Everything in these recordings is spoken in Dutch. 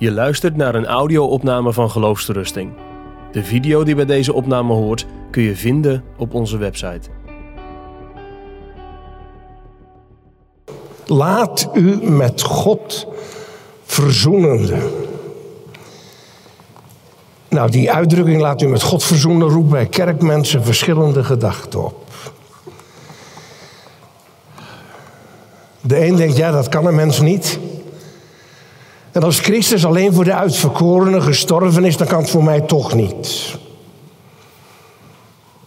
Je luistert naar een audio-opname van Geloofsterusting. De video die bij deze opname hoort kun je vinden op onze website. Laat u met God verzoenende. Nou, die uitdrukking laat u met God verzoenen roept bij kerkmensen verschillende gedachten op. De een denkt, ja, dat kan een mens niet. En als Christus alleen voor de uitverkorenen gestorven is, dan kan het voor mij toch niet.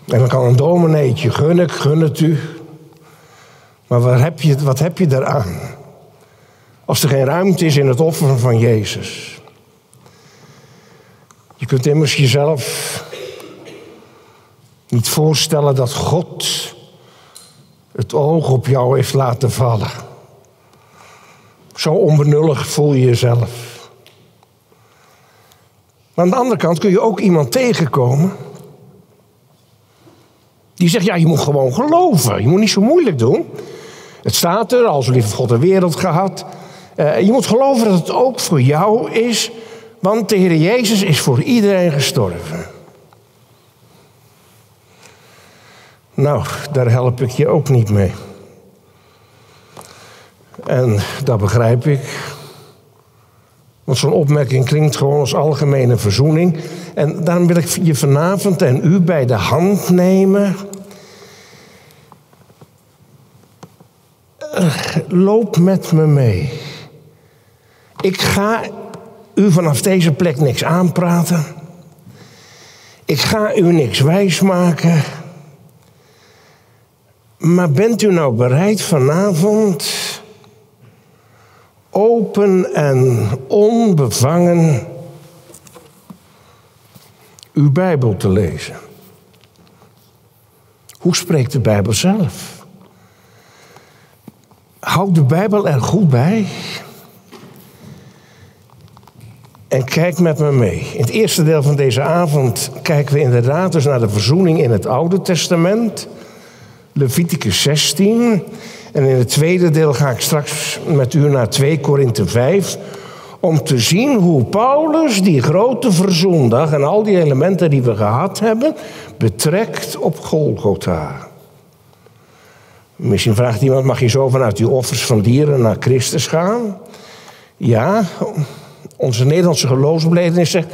En dan kan een domineetje, gun ik, gun het u. Maar wat heb, je, wat heb je daaraan? Als er geen ruimte is in het offer van Jezus. Je kunt immers jezelf niet voorstellen dat God het oog op jou heeft laten vallen. Zo onbenullig voel je jezelf. Maar aan de andere kant kun je ook iemand tegenkomen. Die zegt, ja, je moet gewoon geloven. Je moet niet zo moeilijk doen. Het staat er, als lief God de wereld gehad. Uh, je moet geloven dat het ook voor jou is. Want de Heer Jezus is voor iedereen gestorven. Nou, daar help ik je ook niet mee. En dat begrijp ik. Want zo'n opmerking klinkt gewoon als algemene verzoening. En daarom wil ik je vanavond en u bij de hand nemen. Loop met me mee. Ik ga u vanaf deze plek niks aanpraten. Ik ga u niks wijsmaken. Maar bent u nou bereid vanavond open en onbevangen uw Bijbel te lezen? Hoe spreekt de Bijbel zelf? Houd de Bijbel er goed bij. En kijk met me mee. In het eerste deel van deze avond kijken we inderdaad dus naar de verzoening in het Oude Testament. Leviticus 16. En in het tweede deel ga ik straks met u naar 2 Korinthe 5. Om te zien hoe Paulus die grote verzoendag en al die elementen die we gehad hebben, betrekt op Golgotha. Misschien vraagt iemand, mag je zo vanuit die offers van dieren naar Christus gaan? Ja, onze Nederlandse geloofsbeledenis zegt,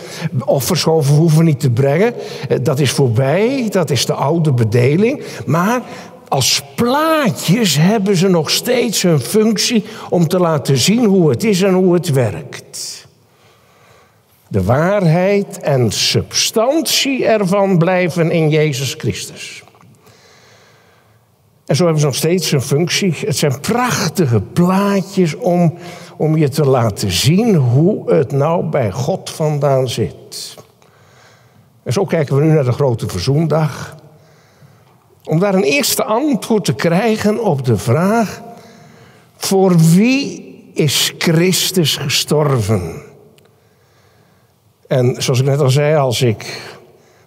offers hoeven we niet te brengen. Dat is voorbij, dat is de oude bedeling. Maar als plaatjes hebben ze nog steeds hun functie om te laten zien hoe het is en hoe het werkt. De waarheid en substantie ervan blijven in Jezus Christus. En zo hebben ze nog steeds een functie. Het zijn prachtige plaatjes om, om je te laten zien hoe het nou bij God vandaan zit. En zo kijken we nu naar de grote verzoendag. Om daar een eerste antwoord te krijgen op de vraag: voor wie is Christus gestorven? En zoals ik net al zei, als ik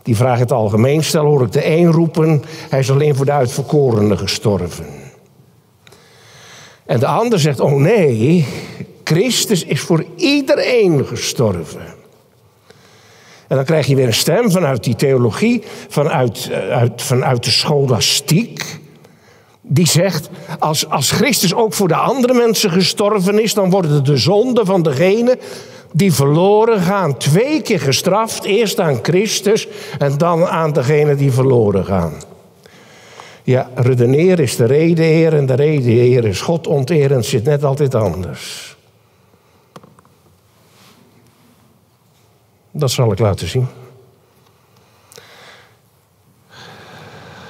die vraag in het algemeen stel, hoor ik de een roepen: hij is alleen voor de uitverkorenen gestorven. En de ander zegt: oh nee, Christus is voor iedereen gestorven. En dan krijg je weer een stem vanuit die theologie, vanuit, eh, uit, vanuit de scholastiek. Die zegt, als, als Christus ook voor de andere mensen gestorven is, dan worden de zonden van degene die verloren gaan twee keer gestraft. Eerst aan Christus en dan aan degene die verloren gaan. Ja, redeneer is de redeheer en de redeheer is God onterend, zit net altijd anders. Dat zal ik laten zien.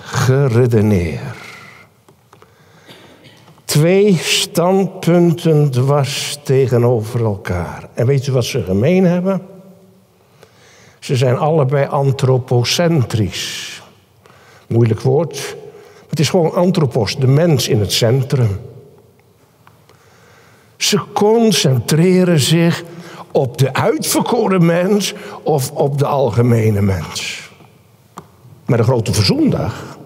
Geredeneer. Twee standpunten dwars tegenover elkaar. En weet u wat ze gemeen hebben? Ze zijn allebei antropocentrisch. Moeilijk woord. Het is gewoon antropos, de mens in het centrum. Ze concentreren zich op de uitverkoren mens of op de algemene mens. Maar de grote verzoendag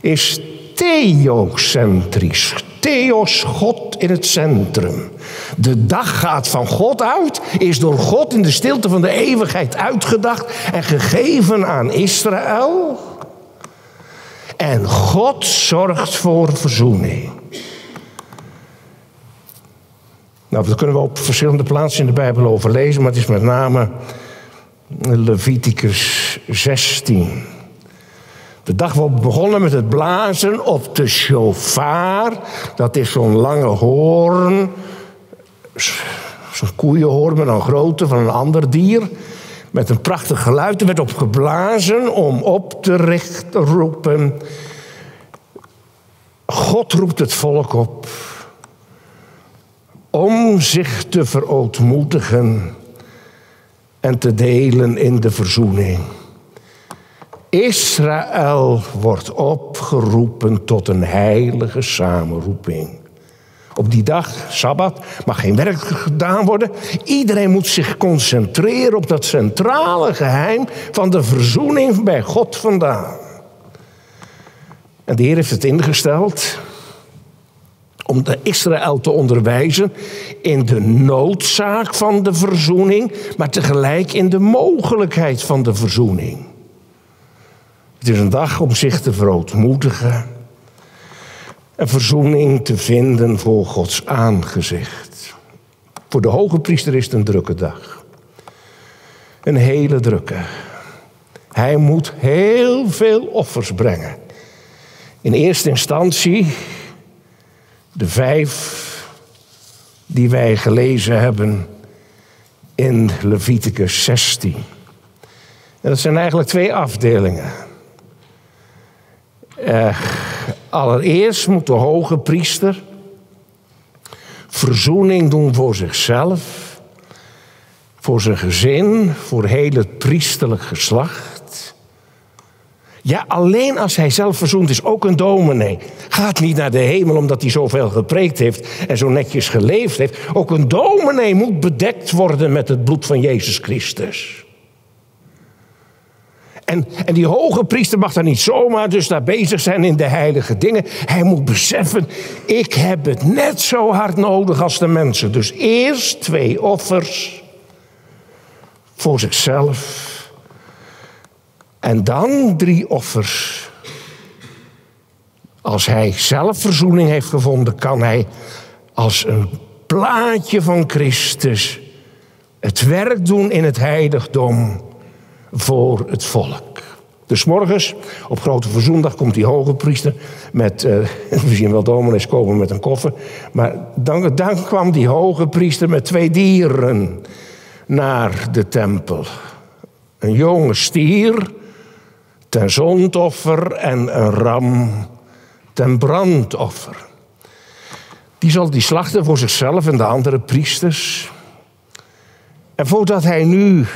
is theocentrisch, Theos, God in het centrum. De dag gaat van God uit, is door God in de stilte van de eeuwigheid uitgedacht en gegeven aan Israël. En God zorgt voor verzoening. Nou, dat kunnen we op verschillende plaatsen in de Bijbel overlezen, maar het is met name Leviticus 16. De dag wordt begonnen met het blazen op de shofar. Dat is zo'n lange hoorn. Zo'n koeienhoorn met een grootte van een ander dier. Met een prachtig geluid. Er werd op geblazen om op te richten, roepen. God roept het volk op. Om zich te verootmoedigen en te delen in de verzoening. Israël wordt opgeroepen tot een heilige samenroeping. Op die dag, Sabbat, mag geen werk gedaan worden. Iedereen moet zich concentreren op dat centrale geheim van de verzoening bij God vandaan. En de Heer heeft het ingesteld om de Israël te onderwijzen in de noodzaak van de verzoening, maar tegelijk in de mogelijkheid van de verzoening. Het is een dag om zich te verootmoedigen en verzoening te vinden voor Gods aangezicht. Voor de hoge priester is het een drukke dag. Een hele drukke. Hij moet heel veel offers brengen. In eerste instantie de vijf die wij gelezen hebben in Leviticus 16. En dat zijn eigenlijk twee afdelingen. Uh, allereerst moet de hoge priester verzoening doen voor zichzelf, voor zijn gezin, voor heel het priesterlijk geslacht. Ja, alleen als hij zelf verzoend is, ook een dominee. Gaat niet naar de hemel omdat hij zoveel gepreekt heeft en zo netjes geleefd heeft. Ook een dominee moet bedekt worden met het bloed van Jezus Christus. En, en die hoge priester mag daar niet zomaar dus daar bezig zijn in de heilige dingen. Hij moet beseffen, ik heb het net zo hard nodig als de mensen. Dus eerst twee offers voor zichzelf. En dan drie offers. Als hij zelf verzoening heeft gevonden, kan hij als een plaatje van Christus het werk doen in het heiligdom voor het volk. Dus morgens, op Grote Verzoendag, komt die hoge priester met, uh, we zien wel dominees komen met een koffer, maar dan, dan kwam die hoge priester met twee dieren naar de tempel. Een jonge stier ten zondoffer en een ram ten brandoffer. Die zal die slachten voor zichzelf en de andere priesters. En voordat hij nu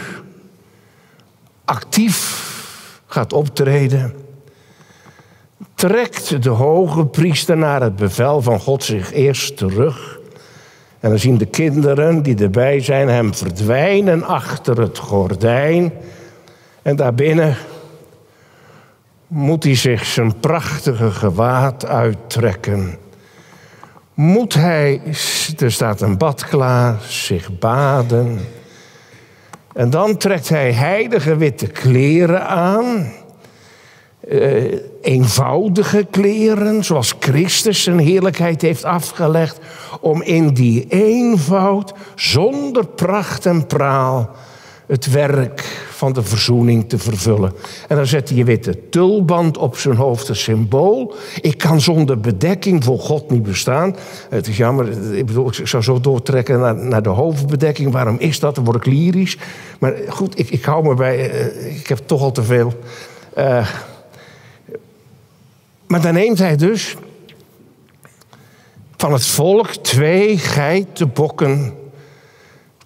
actief gaat optreden, trekt de hoge priester naar het bevel van God zich eerst terug. En dan zien de kinderen die erbij zijn hem verdwijnen achter het gordijn. En daarbinnen moet hij zich zijn prachtige gewaad uittrekken. Moet hij, er staat een bad klaar, zich baden. En dan trekt hij heilige witte kleren aan. Uh, eenvoudige kleren, zoals Christus zijn heerlijkheid heeft afgelegd, om in die eenvoud, zonder pracht en praal, het werk van de verzoening te vervullen. En dan zet hij je witte tulband op zijn hoofd, een symbool. Ik kan zonder bedekking voor God niet bestaan. Het is jammer, ik bedoel, ik zou zo doortrekken naar, naar de hoofdbedekking. Waarom is dat? Dan word ik lyrisch. Maar goed, ik, ik hou me bij, uh, ik heb toch al te veel. Uh, maar dan neemt hij dus van het volk twee geitenbokken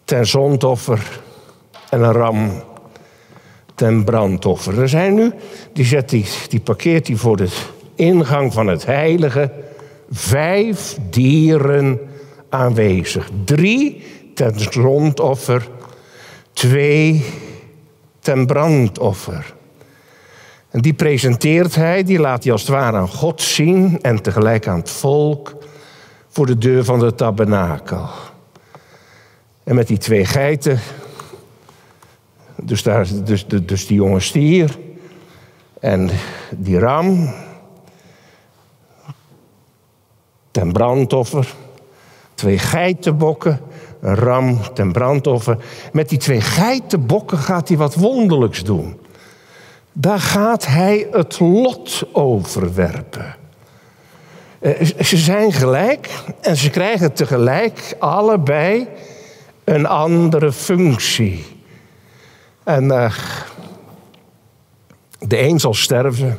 ten zondoffer en een ram ten brandoffer. Er zijn nu, die, zet die, die parkeert hij voor de ingang van het heilige, vijf dieren aanwezig. Drie ten zondoffer, twee ten brandoffer. En die presenteert hij, die laat hij als het ware aan God zien en tegelijk aan het volk. voor de deur van de tabernakel. En met die twee geiten, dus, daar, dus, dus die jonge stier en die ram, ten brandoffer, twee geitenbokken, een ram ten brandoffer. Met die twee geitenbokken gaat hij wat wonderlijks doen. Daar gaat hij het lot overwerpen. Eh, ze zijn gelijk en ze krijgen tegelijk allebei een andere functie. En uh, de een zal sterven,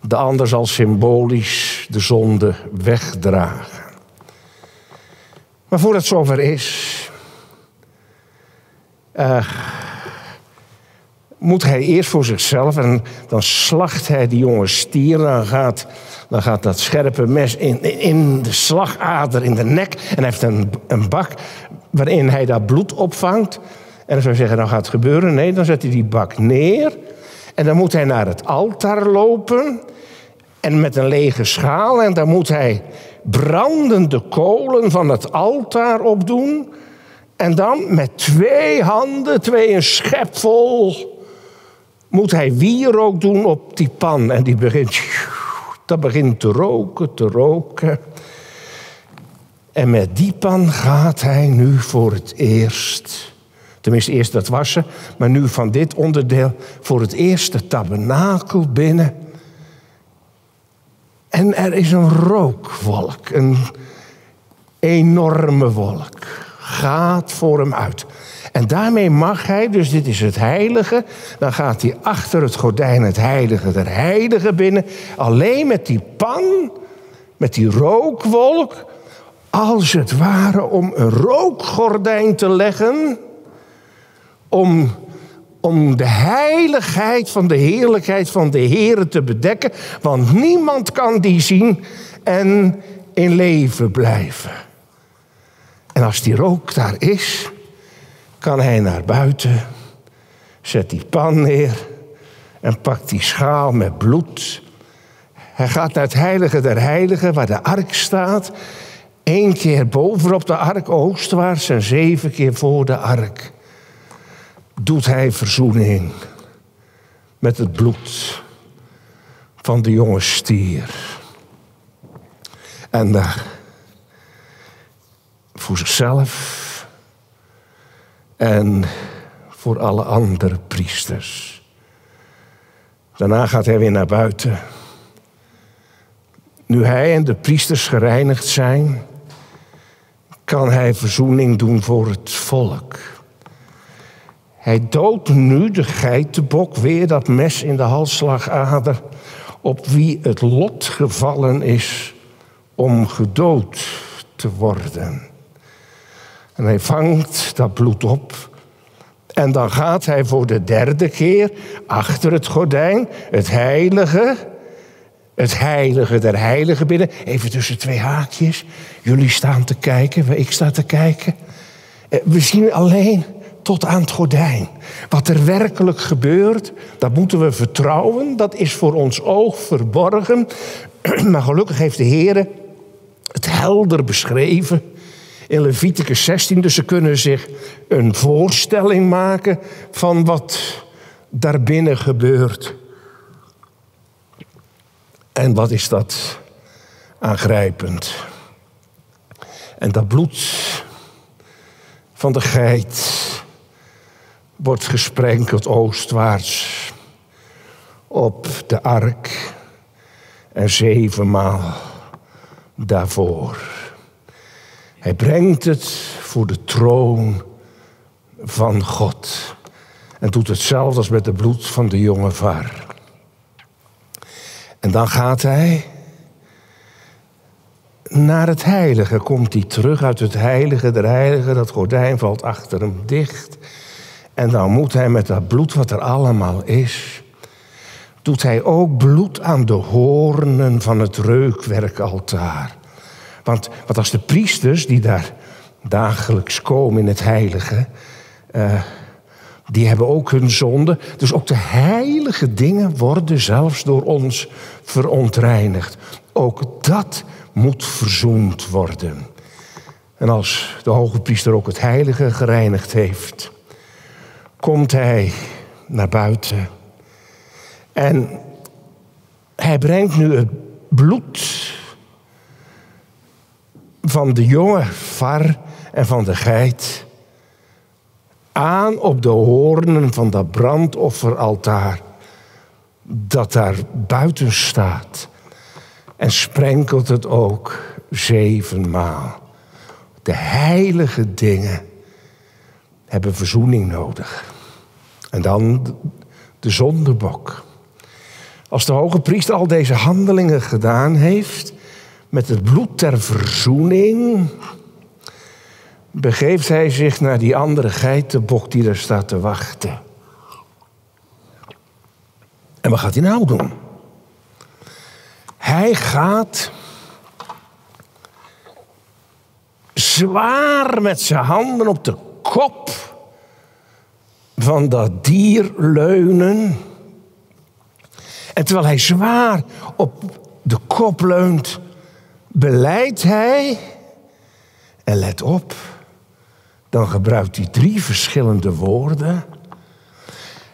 de ander zal symbolisch de zonde wegdragen. Maar voordat het zover is, uh, moet hij eerst voor zichzelf en dan slacht hij die jonge stier. Dan gaat, dan gaat dat scherpe mes in, in de slagader, in de nek. En hij heeft een, een bak waarin hij dat bloed opvangt. En dan zou zeggen, nou gaat het gebeuren. Nee, dan zet hij die bak neer. En dan moet hij naar het altaar lopen. En met een lege schaal. En dan moet hij brandende kolen van het altaar opdoen. En dan met twee handen, twee een schep vol, moet hij wierook doen op die pan. En die begint, dat begint te roken, te roken. En met die pan gaat hij nu voor het eerst, tenminste eerst dat wassen, maar nu van dit onderdeel voor het eerst de tabernakel binnen. En er is een rookwolk, een enorme wolk, gaat voor hem uit. En daarmee mag hij, dus dit is het heilige, dan gaat hij achter het gordijn het heilige der heilige binnen. Alleen met die pan, met die rookwolk, als het ware om een rookgordijn te leggen, om, om de heiligheid van de heerlijkheid van de Heer te bedekken, want niemand kan die zien en in leven blijven. En als die rook daar is, kan hij naar buiten, zet die pan neer en pakt die schaal met bloed. Hij gaat naar het heilige der heiligen, waar de ark staat. Eén keer bovenop de ark, oostwaarts, en zeven keer voor de ark. Doet hij verzoening met het bloed van de jonge stier. En daar voor zichzelf en voor alle andere priesters. Daarna gaat hij weer naar buiten. Nu hij en de priesters gereinigd zijn, kan hij verzoening doen voor het volk. Hij doodt nu de geitenbok, weer dat mes in de halsslagader, op wie het lot gevallen is om gedood te worden. En hij vangt dat bloed op. En dan gaat hij voor de derde keer achter het gordijn, het heilige, het heilige der heiligen binnen. Even tussen twee haakjes. Jullie staan te kijken, ik sta te kijken. Eh, we zien alleen tot aan het gordijn. Wat er werkelijk gebeurt, dat moeten we vertrouwen. Dat is voor ons oog verborgen. Maar gelukkig heeft de Heer het helder beschreven in Leviticus 16. Dus ze kunnen zich een voorstelling maken van wat daarbinnen gebeurt. En wat is dat aangrijpend. En dat bloed van de geit wordt gesprenkeld oostwaarts op de ark en zevenmaal daarvoor. Hij brengt het voor de troon van God. En doet hetzelfde als met het bloed van de jonge var. En dan gaat hij naar het heilige. Komt hij terug uit het heilige der heiligen. Dat gordijn valt achter hem dicht. En dan moet hij met dat bloed wat er allemaal is... doet hij ook bloed aan de hoornen van het reukwerkaltaar. Want, want als de priesters die daar dagelijks komen in het heilige, uh, die hebben ook hun zonde. Dus ook de heilige dingen worden zelfs door ons verontreinigd. ook dat moet verzoend worden. En als de hoge priester ook het heilige gereinigd heeft, komt hij naar buiten. En hij brengt nu het bloed van de jonge var en van de geit aan op de hoornen van dat brandofferaltaar dat daar buiten staat. En sprenkelt het ook zevenmaal. De heilige dingen hebben verzoening nodig. En dan de zondebok. Als de hoge priester al deze handelingen gedaan heeft, met het bloed ter verzoening, begeeft hij zich naar die andere geitenbok die daar staat te wachten. En wat gaat hij nou doen? Hij gaat zwaar met zijn handen op de kop van dat dier leunen. En terwijl hij zwaar op de kop leunt, beleidt hij, en let op, dan gebruikt hij drie verschillende woorden.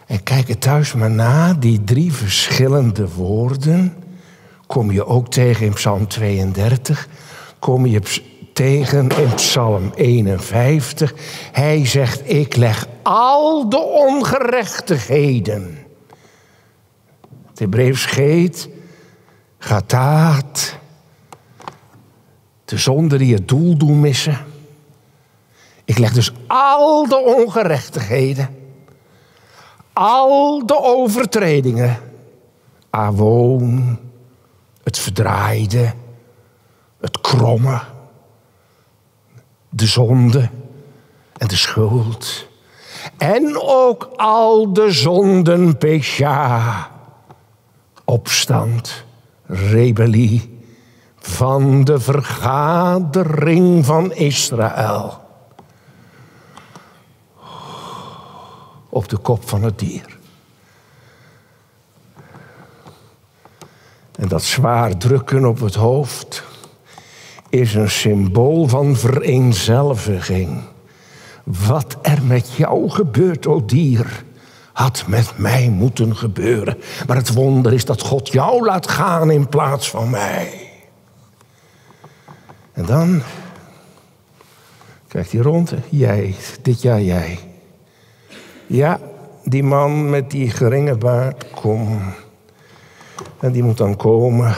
En kijk het thuis maar na, die drie verschillende woorden kom je ook tegen in Psalm 32, kom je tegen in Psalm 51. Hij zegt, ik leg al de ongerechtigheden. Het Hebreeuws geet, gataat, de zonde die het doel doen missen. Ik leg dus al de ongerechtigheden, al de overtredingen, awoon, het verdraaide, het kromme, de zonde en de schuld. En ook al de zonden, pesha, opstand, rebellie van de vergadering van Israël. Op de kop van het dier. En dat zwaar drukken op het hoofd is een symbool van vereenzelviging. Wat er met jou gebeurt, o dier, had met mij moeten gebeuren. Maar het wonder is dat God jou laat gaan in plaats van mij. En dan kijkt hij rond. Jij, dit jaar jij. Ja, die man met die geringe baard, kom. En die moet dan komen.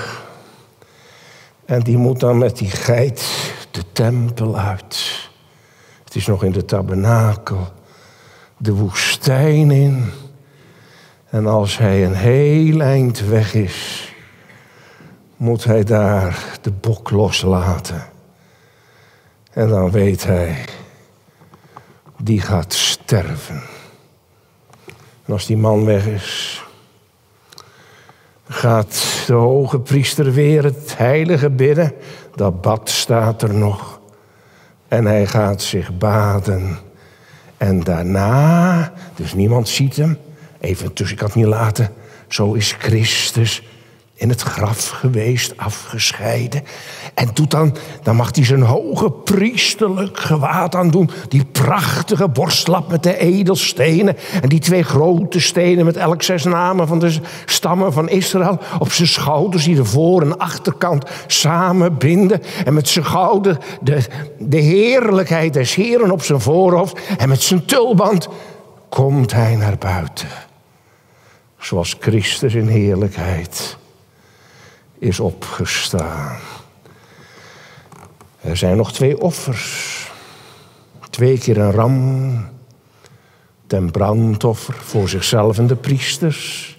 En die moet dan met die geit de tempel uit. Het is nog in de tabernakel. De woestijn in. En als hij een heel eind weg is, moet hij daar de bok loslaten. En dan weet hij, die gaat sterven. En als die man weg is, gaat de hoge priester weer het heilige bidden. Dat bad staat er nog. En hij gaat zich baden. En daarna, dus niemand ziet hem, even tussen, ik het niet laten. Zo is Christus in het graf geweest, afgescheiden. En doet dan, dan mag hij zijn hoge priesterlijk gewaad aan doen. Die prachtige borstlap met de edelstenen. En die twee grote stenen met elk zes namen van de stammen van Israël. Op zijn schouders die de voor- en achterkant samenbinden. En met zijn gouden de, de heerlijkheid des heren op zijn voorhoofd. En met zijn tulband komt hij naar buiten. Zoals Christus in heerlijkheid is opgestaan. Er zijn nog twee offers. Twee keer een ram ten brandoffer voor zichzelf en de priesters.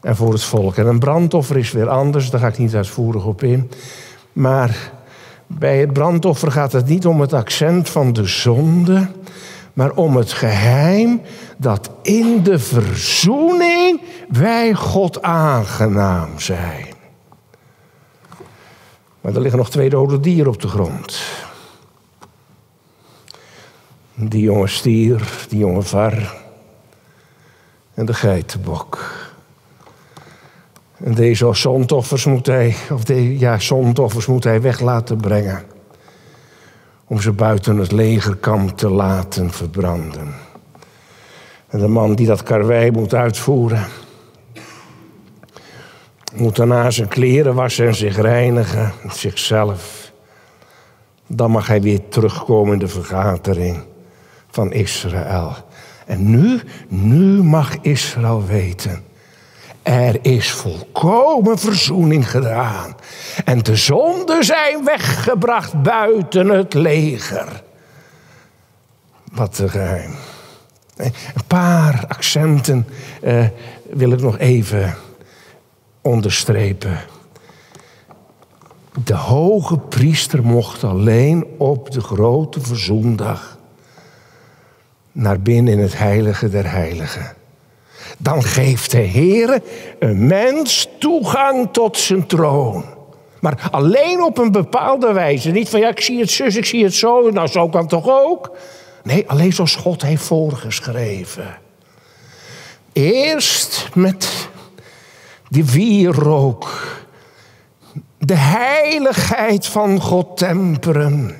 En voor het volk. En een brandoffer is weer anders, daar ga ik niet uitvoerig op in. Maar bij het brandoffer gaat het niet om het accent van de zonde, maar om het geheim dat in de verzoening wij God aangenaam zijn. Maar er liggen nog twee dode dieren op de grond. Die jonge stier, die jonge var en de geitenbok. En deze zondoffers moet hij, of de, ja, zondoffers moet hij weg laten brengen. Om ze buiten het legerkamp te laten verbranden. En de man die dat karwei moet uitvoeren, moet daarna zijn kleren wassen en zich reinigen, zichzelf. Dan mag hij weer terugkomen in de vergadering van Israël. En nu, nu mag Israël weten. Er is volkomen verzoening gedaan. En de zonden zijn weggebracht buiten het leger. Wat een geheim. Een paar accenten eh, wil ik nog even onderstrepen. De hoge priester mocht alleen op de grote verzoendag naar binnen in het heilige der heiligen. Dan geeft de Heer een mens toegang tot zijn troon. Maar alleen op een bepaalde wijze. Niet van ja, ik zie het zus, ik zie het zo. Nou, zo kan toch ook? Nee, alleen zoals God heeft voorgeschreven. Eerst met die wierook. De heiligheid van God temperen.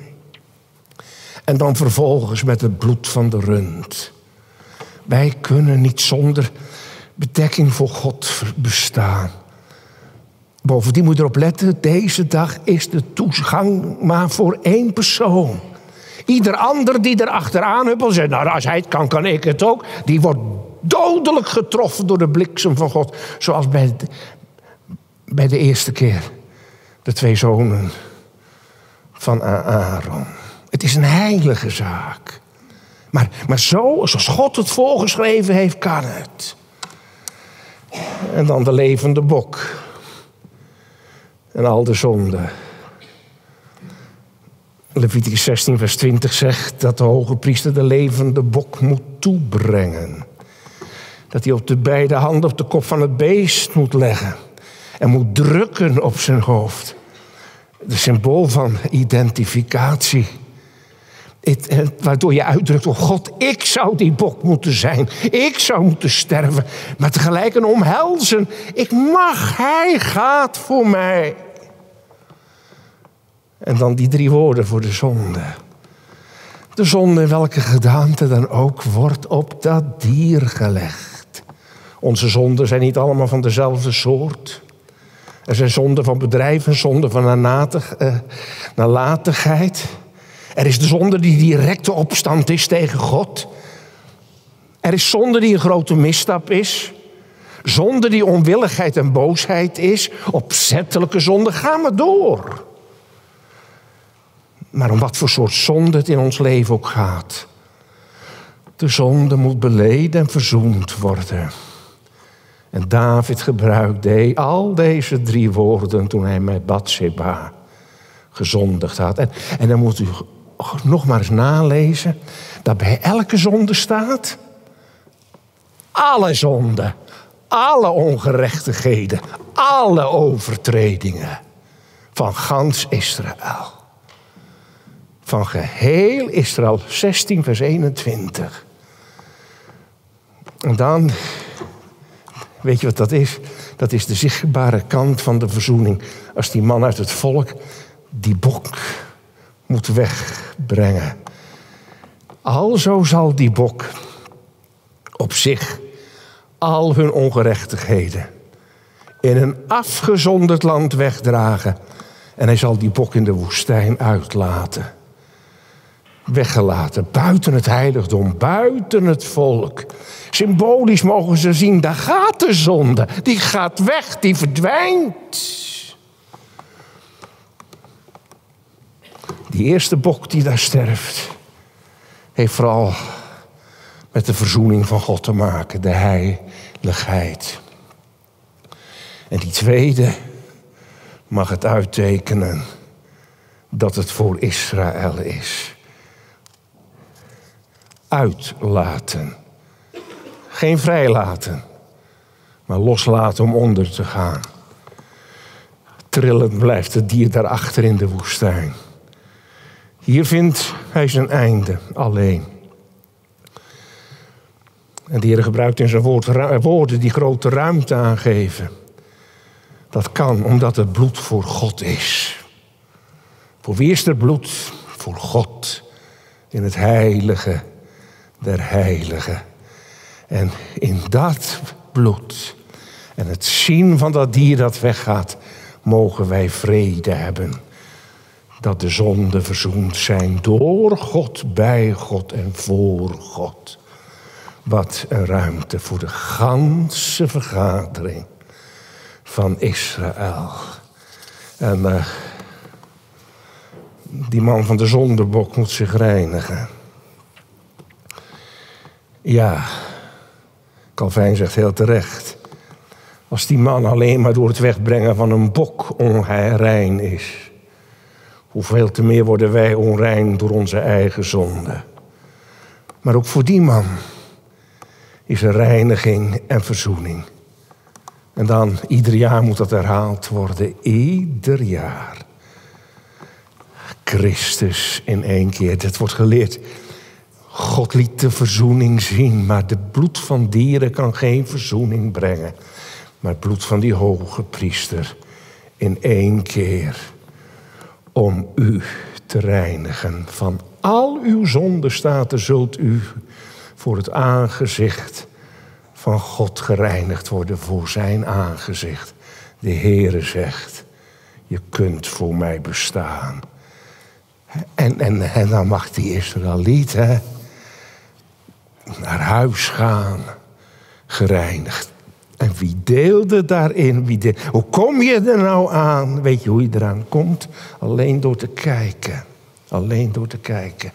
En dan vervolgens met het bloed van de rund. Wij kunnen niet zonder bedekking voor God bestaan. Bovendien moet je erop letten, deze dag is de toegang maar voor één persoon. Ieder ander die er achteraan huppelt, zegt, nou als hij het kan, kan ik het ook. Die wordt dodelijk getroffen door de bliksem van God. Zoals bij de, bij de eerste keer. De twee zonen van Aaron. Het is een heilige zaak. Maar, maar zo, zoals God het voorgeschreven heeft, kan het. En dan de levende bok. En al de zonden. Leviticus 16, vers 20 zegt dat de hoge priester de levende bok moet toebrengen. Dat hij op de beide handen op de kop van het beest moet leggen. En moet drukken op zijn hoofd. De symbool van identificatie. Waardoor je uitdrukt, oh God, ik zou die bok moeten zijn. Ik zou moeten sterven. Maar tegelijk een omhelzen. Ik mag, hij gaat voor mij. En dan die drie woorden voor de zonde. De zonde, welke gedaante dan ook, wordt op dat dier gelegd. Onze zonden zijn niet allemaal van dezelfde soort. Er zijn zonden van bedrijven, zonden van eh, nalatigheid. Er is de zonde die directe opstand is tegen God. Er is zonde die een grote misstap is. Zonde die onwilligheid en boosheid is. Opzettelijke zonde, ga maar door. Maar om wat voor soort zonde het in ons leven ook gaat. De zonde moet beleden en verzoend worden. En David gebruikte al deze drie woorden toen hij met Bathsheba gezondigd had. En, en dan moet u nog maar eens nalezen dat bij elke zonde staat. Alle zonden, alle ongerechtigheden, alle overtredingen van gans Israël van geheel Israël. 16, vers 21. En dan, weet je wat dat is? Dat is de zichtbare kant van de verzoening. Als die man uit het volk die bok moet wegbrengen. Alzo zal die bok op zich al hun ongerechtigheden in een afgezonderd land wegdragen. En hij zal die bok in de woestijn uitlaten weggelaten. Buiten het heiligdom, buiten het volk. Symbolisch mogen ze zien, daar gaat de zonde. Die gaat weg, die verdwijnt. Die eerste bok die daar sterft, heeft vooral met de verzoening van God te maken, de heiligheid. En die tweede mag het uittekenen dat het voor Israël is uitlaten. Geen vrijlaten, maar loslaten om onder te gaan. Trillend blijft het dier daarachter in de woestijn. Hier vindt hij zijn einde alleen. En de Heer gebruikt in zijn woord woorden die grote ruimte aangeven. Dat kan omdat het bloed voor God is. Voor wie is er bloed? Voor God. In het heilige der heiligen. En in dat bloed en het zien van dat dier dat weggaat, mogen wij vrede hebben. Dat de zonden verzoend zijn door God, bij God en voor God. Wat een ruimte voor de ganse vergadering van Israël. En uh, die man van de zondebok moet zich reinigen. Ja, Calvijn zegt heel terecht. Als die man alleen maar door het wegbrengen van een bok onrein is. Hoeveel te meer worden wij onrein door onze eigen zonde. Maar ook voor die man is er reiniging en verzoening. En dan, ieder jaar moet dat herhaald worden. Ieder jaar. Christus in één keer. Dat wordt geleerd. God liet de verzoening zien, maar de bloed van dieren kan geen verzoening brengen. Maar het bloed van die hoge priester in één keer om u te reinigen. Van al uw zondestaten zult u voor het aangezicht van God gereinigd worden, voor zijn aangezicht. De Heere zegt, je kunt voor mij bestaan. En, en, en dan mag die Israëliet hè, naar huis gaan, gereinigd. En wie deelde daarin? Wie deelde, hoe kom je er nou aan? Weet je hoe je eraan komt? Alleen door te kijken. Alleen door te kijken.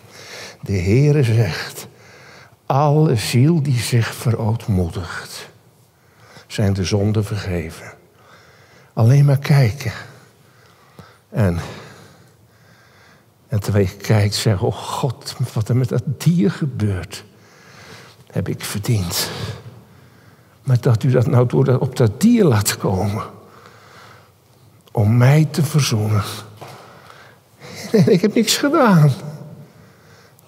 De Heere zegt, alle ziel die zich verootmoedigt, zijn de zonden vergeven. Alleen maar kijken. En, en terwijl je kijkt, zeg, oh God, wat er met dat dier gebeurt, heb ik verdiend. Maar dat u dat nou door op dat dier laat komen. Om mij te verzoenen. En ik heb niks gedaan.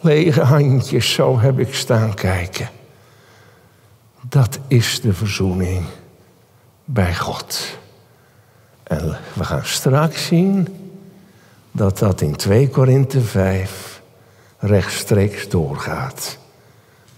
Lege handjes, zo heb ik staan kijken. Dat is de verzoening bij God. En we gaan straks zien dat dat in 2 Korinthe 5 rechtstreeks doorgaat.